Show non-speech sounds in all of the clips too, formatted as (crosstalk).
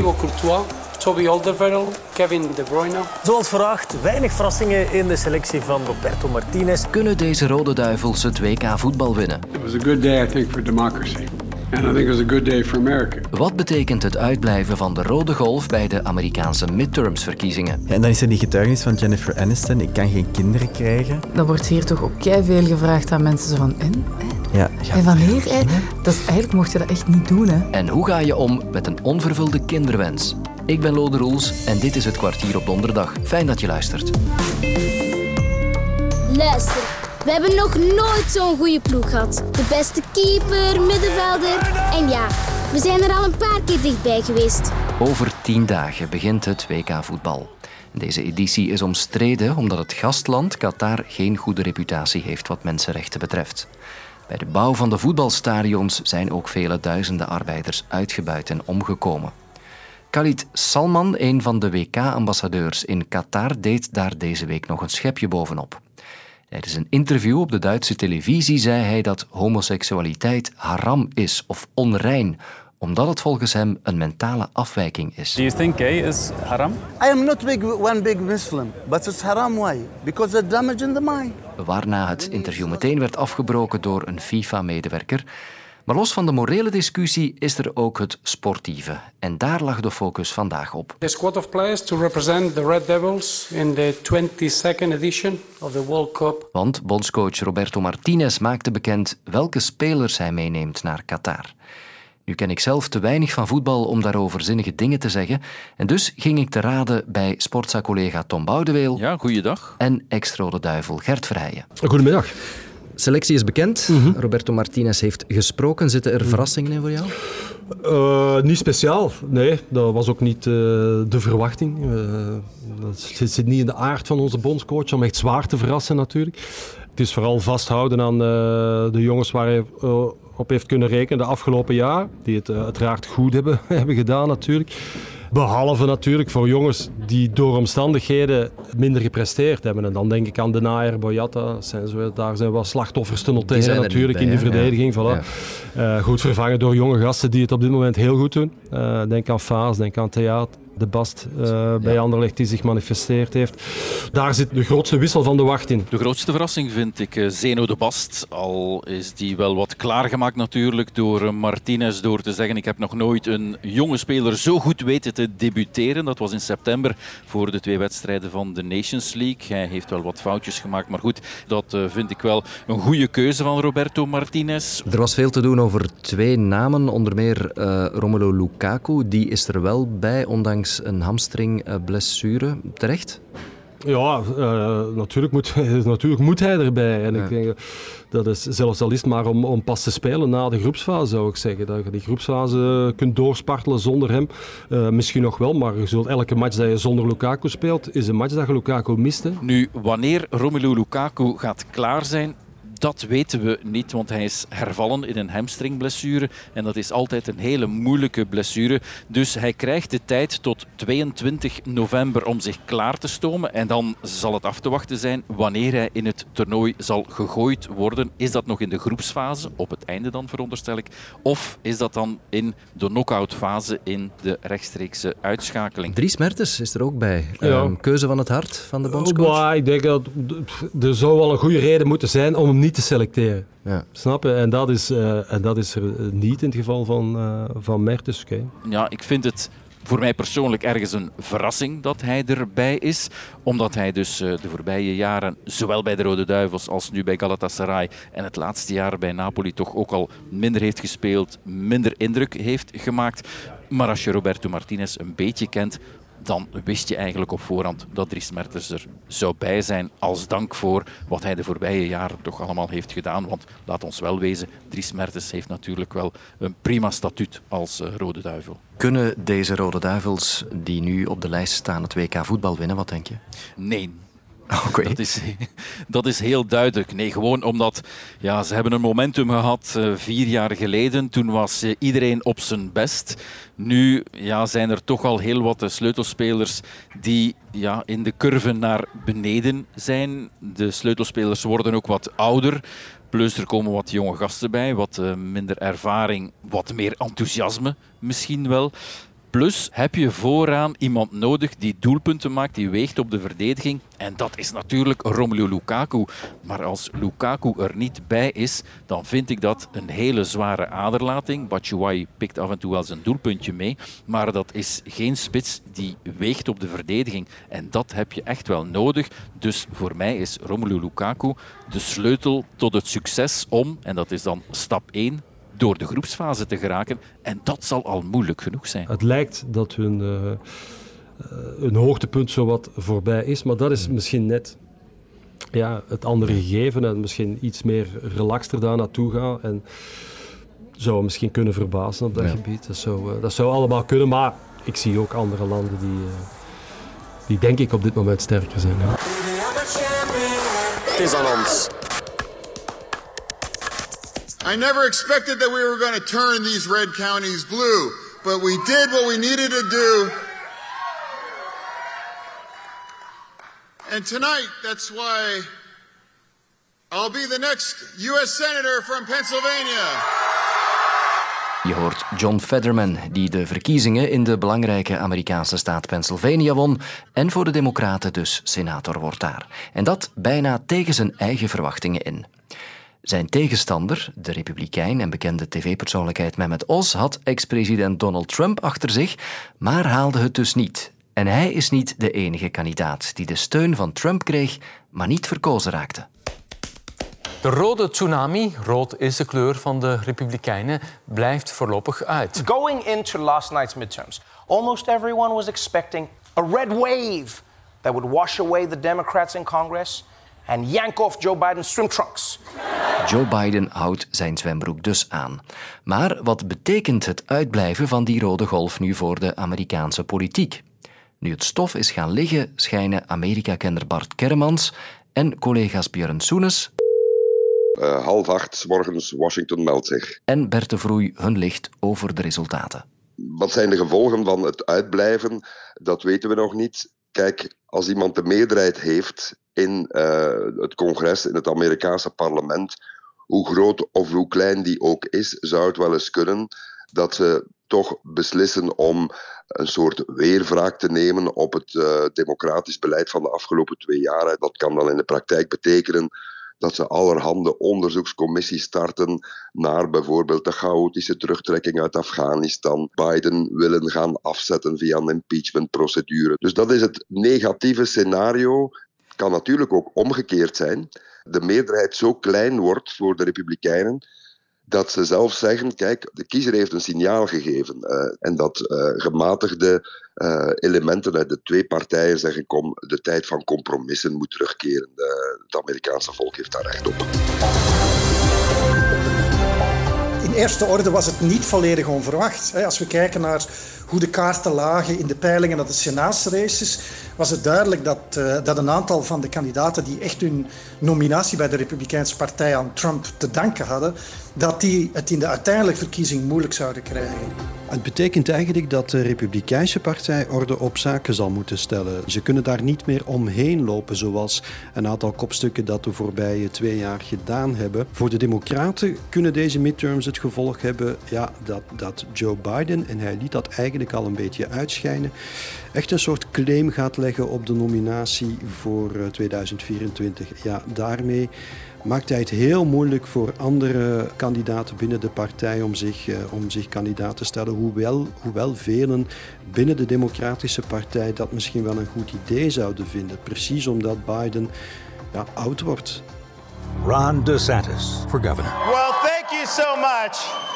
Thibaut Courtois, Toby Alderweireld, Kevin De Bruyne. Zoals verwacht, weinig verrassingen in de selectie van Roberto Martinez. Kunnen deze Rode Duivels het WK voetbal winnen? It was a good day, I think, for democracy. And I think it was a good day for America. Wat betekent het uitblijven van de rode golf bij de Amerikaanse midtermsverkiezingen? Ja, en dan is er die getuigenis van Jennifer Aniston. Ik kan geen kinderen krijgen. Dan wordt hier toch ook veel gevraagd aan mensen zo van... En? Ja, En wanneer? hè? Dat is, eigenlijk mocht je dat echt niet doen, hè. En hoe ga je om met een onvervulde kinderwens? Ik ben Lode Roels en dit is het kwartier op donderdag. Fijn dat je luistert. Luister, we hebben nog nooit zo'n goede ploeg gehad. De beste keeper, middenvelder. En ja, we zijn er al een paar keer dichtbij geweest. Over tien dagen begint het WK voetbal. Deze editie is omstreden omdat het gastland Qatar geen goede reputatie heeft wat mensenrechten betreft. Bij de bouw van de voetbalstadions zijn ook vele duizenden arbeiders uitgebuit en omgekomen. Khalid Salman, een van de WK-ambassadeurs in Qatar, deed daar deze week nog een schepje bovenop. Tijdens een interview op de Duitse televisie zei hij dat homoseksualiteit haram is of onrein, omdat het volgens hem een mentale afwijking is. Do you think gay is haram? I am not big, one big Muslim, but it's haram why? Because it's damage in the mind. Waarna het interview meteen werd afgebroken door een FIFA-medewerker. Maar los van de morele discussie is er ook het sportieve. En daar lag de focus vandaag op. The squad of players to represent the Red Devils in the 22nd edition of the World Cup. Want bondscoach Roberto Martinez maakte bekend welke spelers hij meeneemt naar Qatar. Nu ken ik zelf te weinig van voetbal om daarover zinnige dingen te zeggen. En dus ging ik te raden bij Sportza-collega Tom Boudeweel Ja, goeiedag. en ex-rode duivel Gert Verheijen. Goedemiddag. Selectie is bekend. Roberto Martinez heeft gesproken. Zitten er verrassingen in voor jou? Eh, niet speciaal, nee. Dat was ook niet eh, de verwachting. Eh, dat zit, niet in de aard van onze bondscoach om echt zwaar te verrassen natuurlijk. Het is vooral vasthouden aan de jongens waar hij op heeft kunnen rekenen de afgelopen jaar. Die het uiteraard goed hebben, (laughs) hebben gedaan natuurlijk. Behalve natuurlijk voor jongens die door omstandigheden minder gepresteerd hebben. En dan denk ik aan De Naaier, Boyata. Zijn zo, daar zijn wel slachtoffers te noteren zijn natuurlijk bij, in hè? verdediging. Voilà. Eh, goed vervangen door jonge gasten die het op dit moment heel goed doen. Eh, denk aan Faas, denk aan Theater. De Bast eh, bij Anderlecht die zich manifesteerd heeft. Daar zit de grootste wissel van de wacht in. De grootste verrassing vind ik eh, Zeno de Bast. Al is die wel wat klaargemaakt natuurlijk door eh, Martinez door te zeggen ik heb nog nooit een jonge speler zo goed weten te debuteren. Dat was in september voor de twee wedstrijden van de Nations League. Hij heeft wel wat foutjes gemaakt, maar goed, dat eh, vind ik wel een goede keuze van Roberto Martinez. Er was veel te doen over twee namen, onder meer eh, Romelu Lukaku. Die is er wel bij, ondanks een hamstringblessure. Terecht? Ja, eh, natuurlijk, moet, (laughs) natuurlijk moet hij erbij. En ik denk dat is zelfs al is maar om, om pas te spelen na de groepsfase, zou ik zeggen. Dat je die groepsfase kunt doorspartelen zonder hem. Eh, misschien nog wel, maar je zult elke match dat je zonder Lukaku speelt, is een match dat je Lukaku mist. hè. Nu, wanneer Romelu Lukaku gaat klaar zijn, dat weten we niet, want hij is hervallen in een hamstringblessure. En dat is altijd een hele moeilijke blessure. Dus hij krijgt de tijd tot 22 november om zich klaar te stomen. En dan zal het af te wachten zijn wanneer hij in het toernooi zal gegooid worden. Is dat nog in de groepsfase, op het einde dan veronderstel ik? Of is dat dan in de knock-out fase in de rechtstreekse uitschakeling? Dries Mertens is er ook bij. Ja. Ehm, keuze van het hart van de bondscoach. Maar ik denk dat er zou wel een goede reden moeten zijn om hem niet te selecteren. Ja. Snap je? En dat is, eh, en dat is er niet in het geval van, eh van Mertens. Ja, ik vind het voor mij persoonlijk ergens een verrassing dat hij erbij is. Omdat hij dus eh, de voorbije jaren, zowel bij de Rode Duivels als nu bij Galatasaray en het laatste jaar bij Napoli toch ook al minder heeft gespeeld, minder indruk heeft gemaakt. Maar als je Roberto Martinez een beetje kent, dan wist je eigenlijk op voorhand dat Dries Mertens er zou bij zijn als dank voor wat hij de voorbije jaren toch allemaal heeft gedaan. Want laat ons wel wezen, Dries Mertens heeft natuurlijk wel een prima statuut als eh, Rode Duivel. Kunnen deze rode duivels die nu op de lijst staan het WK voetbal winnen? Wat denk je? Nee. (laughs) Dat, is, dat is heel duidelijk. Nee, gewoon omdat ja, ze hebben een momentum gehad eh, vier jaar geleden. Toen was eh, iedereen op zijn best. Nu ja, zijn er toch al heel wat eh, sleutelspelers die ja, in de curve naar beneden zijn. De sleutelspelers worden ook wat ouder. Plus er komen wat jonge gasten bij, wat minder ervaring, wat meer enthousiasme misschien wel. Plus heb je vooraan iemand nodig die doelpunten maakt, die weegt op de verdediging. En dat is natuurlijk Romelu Lukaku. Maar als Lukaku er niet bij is, dan vind ik dat een hele zware aderlating. Batshuayi pikt af en toe wel zijn doelpuntje mee. Maar dat is geen spits die weegt op de verdediging. En dat heb je echt wel nodig. Dus voor mij is Romelu Lukaku de sleutel tot het succes om, en dat is dan stap 1, door de groepsfase te geraken. En dat zal al moeilijk genoeg zijn. Het lijkt dat hun, uh, hun hoogtepunt zo wat voorbij is, maar dat is misschien net ja, het andere gegeven en misschien iets meer relaxter daar naartoe gaan. En zou misschien kunnen verbazen op dat ja. gebied. Dat zou, uh, dat zou allemaal kunnen, maar ik zie ook andere landen die, die denk ik op dit moment sterker zijn. Ja. Het is aan ons. I never expected that we were going to turn these red counties blue, but we did what we needed to do. And tonight, that's why I'll be the next U.S. Senator from Pennsylvania. Je hoort John Fetterman, die de verkiezingen in de belangrijke Amerikaanse staat Pennsylvania won en voor de Democraten dus senator wordt daar. En dat bijna tegen zijn eigen verwachtingen in. Zijn tegenstander, de republikein en bekende tv-persoonlijkheid Mehmet Oz, had ex-president Donald Trump achter zich, maar haalde het dus niet. En hij is niet de enige kandidaat die de steun van Trump kreeg, maar niet verkozen raakte. De rode tsunami, rood is de kleur van de Republikeinen, blijft voorlopig uit. Going into last night's midterms, almost everyone was expecting a red wave that would wash away the Democrats in Congress and yank off Joe Biden's swim trunks. Joe Biden houdt zijn zwembroek dus aan. Maar wat betekent het uitblijven van die rode golf nu voor de Amerikaanse politiek? Nu het stof is gaan liggen, schijnen Amerika-kenner Bart Kermans en collega's Björn Soenes uh, half acht morgens Washington meldt zich. En Bert de Vroei hun licht over de resultaten. Wat zijn de gevolgen van het uitblijven? Dat weten we nog niet. Kijk, als iemand de meerderheid heeft in uh, het congres, in het Amerikaanse parlement, hoe groot of hoe klein die ook is, zou het wel eens kunnen dat ze toch beslissen om een soort weerwraak te nemen op het uh, democratisch beleid van de afgelopen twee jaar. Dat kan dan in de praktijk betekenen dat ze allerhande onderzoekscommissies starten naar bijvoorbeeld de chaotische terugtrekking uit Afghanistan. Biden willen gaan afzetten via een impeachmentprocedure. Dus dat is het negatieve scenario. Kan natuurlijk ook omgekeerd zijn. De meerderheid zo klein wordt voor de Republikeinen dat ze zelf zeggen: kijk, de kiezer heeft een signaal gegeven. Uh, en dat uh, gematigde uh, elementen uit de twee partijen zeggen: kom, de tijd van compromissen moet terugkeren. het Amerikaanse volk heeft daar recht op. In eerste orde was het niet volledig onverwacht. Als we kijken naar hoe de kaarten lagen in de peilingen naar de senaatsraces, was het duidelijk dat, uh, dat een aantal van de kandidaten die echt hun nominatie bij de Republikeinse Partij aan Trump te danken hadden, dat die het in de uiteindelijke verkiezing moeilijk zouden krijgen. Het betekent eigenlijk dat de Republikeinse Partij orde op zaken zal moeten stellen. Ze kunnen daar niet meer omheen lopen, zoals een aantal kopstukken dat de voorbije twee jaar gedaan hebben. Voor de Democraten kunnen deze midterms het gevolg hebben ja, dat, dat Joe Biden, en hij liet dat eigenlijk al een beetje uitschijnen, echt een soort claim gaat leggen op de nominatie voor 2024. Ja, daarmee maakt hij het heel moeilijk voor andere kandidaten binnen de partij om zich, uh, om zich kandidaat te stellen. Hoewel, hoewel velen binnen de Democratische Partij dat misschien wel een goed idee zouden vinden. Precies omdat Biden ja, oud wordt. Ron DeSantis for governor. Well, thank you so much.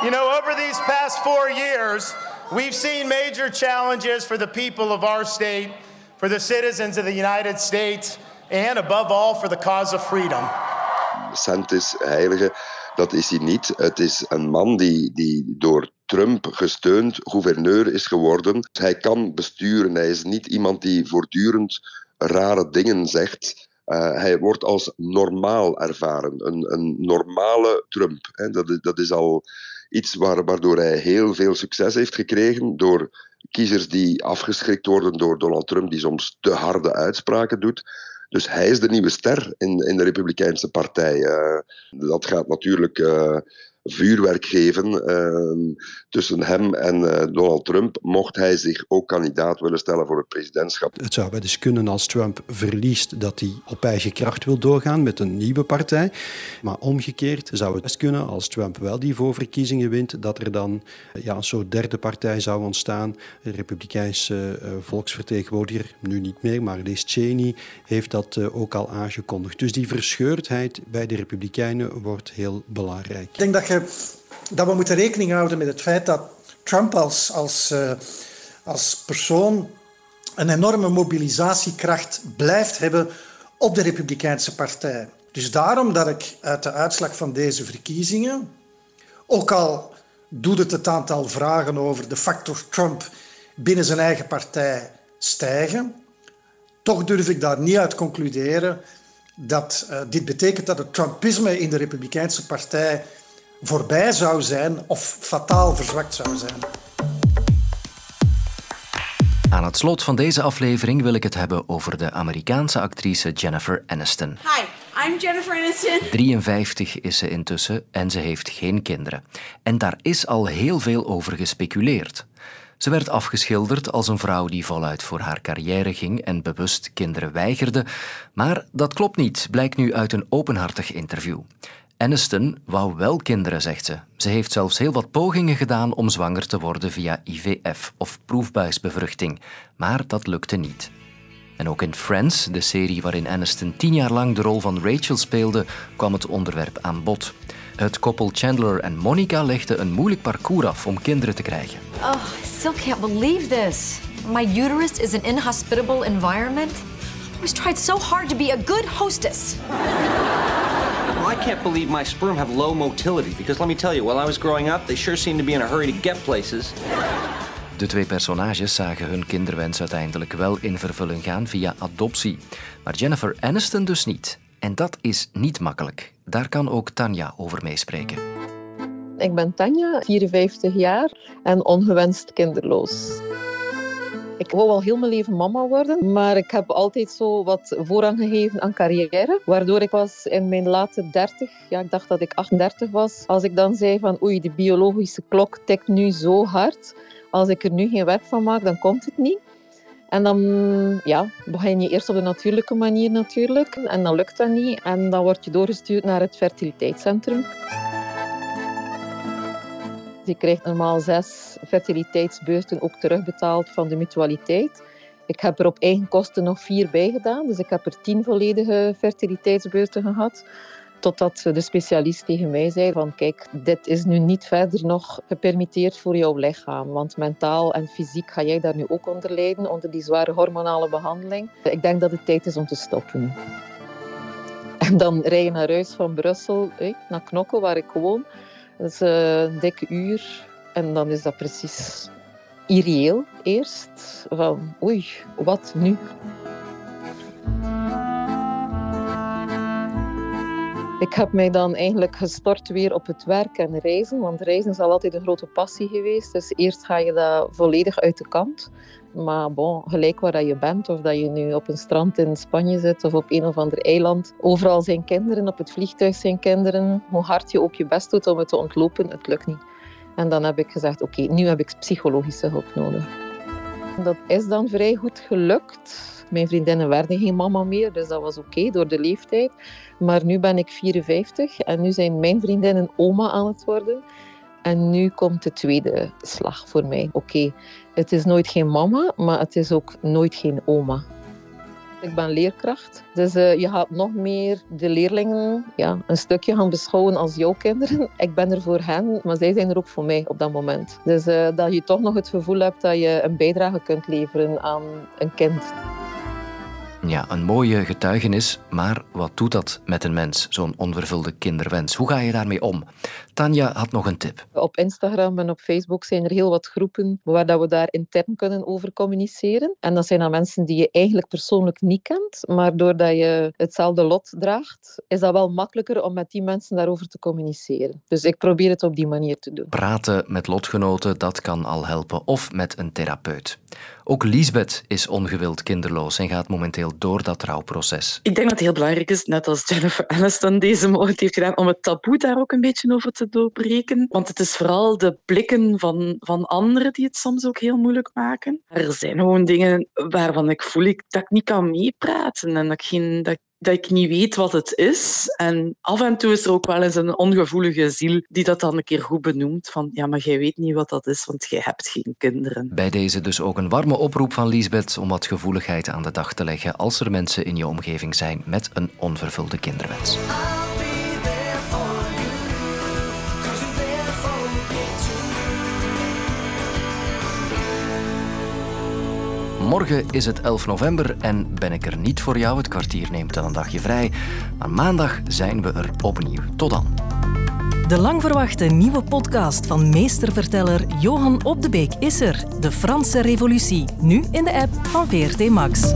You know, over these past four years, we've seen major challenges for the people of our state, for the citizens of the United States, and above all, for the cause of freedom. DeSantis, heilige, dat is hij niet. Het is een man die, die door Trump gesteund gouverneur is geworden. Hij kan besturen. Hij is niet iemand die voortdurend rare dingen zegt. Uh, hij wordt als normaal ervaren. Een, een normale Trump. Hè. Dat, dat is al iets waar, waardoor hij heel veel succes heeft gekregen. Door kiezers die afgeschrikt worden door Donald Trump, die soms te harde uitspraken doet. Dus hij is de nieuwe ster in, in de Republikeinse Partij. Uh, dat gaat natuurlijk uh, vuurwerk geven ehm, tussen hem en Donald Trump, mocht hij zich ook kandidaat willen stellen voor het presidentschap. Het zou wel eens kunnen als Trump verliest dat hij op eigen kracht wil doorgaan met een nieuwe partij. Maar omgekeerd zou het best kunnen als Trump wel die voorverkiezingen wint, dat er dan ja, een soort derde partij zou ontstaan. Een republikeinse uh, volksvertegenwoordiger, nu niet meer, maar Liz Cheney heeft dat uh, ook al aangekondigd. Dus die verscheurdheid bij de republikeinen wordt heel belangrijk. Ik denk dat, je, dat we moeten rekening houden met het feit dat Trump als, als, uh, als persoon een enorme mobilisatiekracht blijft hebben op de Republikeinse Partij. Dus daarom dat ik uit de uitslag van deze verkiezingen, ook al doet het het aantal vragen over de factor Trump binnen zijn eigen partij stijgen, toch durf ik daar niet uit concluderen dat uh, dit betekent dat het Trumpisme in de Republikeinse Partij voorbij zou zijn of fataal verzwakt zou zijn. Aan het slot van deze aflevering wil ik het hebben over de Amerikaanse actrice Jennifer Aniston. Hi, I'm Jennifer Aniston. 53 is ze intussen en ze heeft geen kinderen. En daar is al heel veel over gespeculeerd. Ze werd afgeschilderd als een vrouw die voluit voor haar carrière ging en bewust kinderen weigerde. Maar dat klopt niet, blijkt nu uit een openhartig interview. Aniston wou wel kinderen, zegt ze. Ze heeft zelfs heel wat pogingen gedaan om zwanger te worden via IVF of proefbuisbevruchting, maar dat lukte niet. En ook in Friends, de serie waarin Aniston tien jaar lang de rol van Rachel speelde, kwam het onderwerp aan bod. Het koppel Chandler en Monica legde een moeilijk parcours af om kinderen te krijgen. Oh, I still can't believe this. My uterus is an inhospitable environment. I tried so hard to be a good hostess. I can't believe my sperm have low motility because let me tell you, while I was growing up, they sure seemed to be in a hurry to get places. De twee personages zagen hun kinderwens uiteindelijk wel in vervulling gaan via adoptie. Maar Jennifer Aniston dus niet. En dat is niet makkelijk. Daar kan ook Tanja over meespreken. Ik ben Tanja, 54 jaar en ongewenst kinderloos. Ik wou al heel mijn leven mama worden, maar ik heb altijd zo wat voorrang gegeven aan carrière. Waardoor ik was in mijn late 30, ja, ik dacht dat ik 38 was, als ik dan zei van oei, de biologische klok tikt nu zo hard. Als ik er nu geen werk van maak, dan komt het niet. En dan ja, begin je eerst op de natuurlijke manier natuurlijk. En dan lukt dat niet. En dan word je doorgestuurd naar het fertiliteitscentrum. Je krijgt normaal zes fertiliteitsbeurten ook terugbetaald van de mutualiteit. Ik heb er op eigen kosten nog vier bij gedaan. Dus ik heb er tien volledige fertiliteitsbeurten gehad. Totdat de specialist tegen mij zei van kijk, dit is nu niet verder nog gepermitteerd voor jouw lichaam. Want mentaal en fysiek ga jij daar nu ook onder lijden, onder die zware hormonale behandeling. Ik denk dat het tijd is om te stoppen. En dan rij je naar huis van Brussel, naar Knokke, waar ik woon. Dat is een dikke uur. En dan is dat precies irreëel eerst. Van oei, wat nu? Ik heb mij dan eigenlijk gestort weer op het werk en reizen, want reizen is al altijd een grote passie geweest. Dus eerst ga je dat volledig uit de kant. Maar bon, gelijk waar je bent, of dat je nu op een strand in Spanje zit of op een of ander eiland, overal zijn kinderen, op het vliegtuig zijn kinderen. Hoe hard je ook je best doet om het te ontlopen, het lukt niet. En dan heb ik gezegd, oké, nu heb ik psychologische hulp nodig. Dat is dan vrij goed gelukt. Mijn vriendinnen werden geen mama meer, dus dat was oké door de leeftijd. Maar nu ben ik 54 en nu zijn mijn vriendinnen oma aan het worden. En nu komt de tweede slag voor mij. Oké, het is nooit geen mama, maar het is ook nooit geen oma. Ik ben leerkracht, dus uh, je gaat nog meer de leerlingen ja, een stukje gaan beschouwen als jouw kinderen. (laughs) Ik ben er voor hen, maar zij zijn er ook voor mij op dat moment. Dus uh, dat je toch nog het gevoel hebt dat je een bijdrage kunt leveren aan een kind. Ja, een mooie getuigenis, maar wat doet dat met een mens, zo'n onvervulde kinderwens? Hoe ga je daarmee om? Tanja had nog een tip. Op Instagram en op Facebook zijn er heel wat groepen waar dat we daar intern kunnen over communiceren. En dat zijn dan mensen die je eigenlijk persoonlijk niet kent, maar doordat je hetzelfde lot draagt, is dat wel makkelijker om met die mensen daarover te communiceren. Dus ik probeer het op die manier te doen. Praten met lotgenoten, dat kan al helpen, of met een therapeut. Ook Lisbeth is ongewild kinderloos en gaat momenteel door dat rouwproces. Ik denk dat het heel belangrijk is, net als Jennifer Aniston deze morgen heeft gedaan, om het taboe daar ook een beetje over te doorbreken. Want het is vooral de blikken van, van anderen die het soms ook heel moeilijk maken. Er zijn gewoon dingen waarvan ik voel ik, dat ik niet kan meepraten en dat ik, geen, dat, ik niet weet wat het is. En af en toe is er ook wel eens een ongevoelige ziel die dat dan een keer goed benoemt. Van ja, maar jij weet niet wat dat is, want jij hebt geen kinderen. Bij deze dus ook een warme oproep van Lisbeth om wat gevoeligheid aan de dag te leggen als er mensen in je omgeving zijn met een onvervulde kinderwens. Morgen is het 11 november en ben ik er niet voor jou. Het kwartier neemt dan een dagje vrij. Maar maandag zijn we er opnieuw. Tot dan. De lang verwachte nieuwe podcast van meesterverteller Johan Op de Beek is er. De Franse Revolutie. Nu in de app van VRT Max.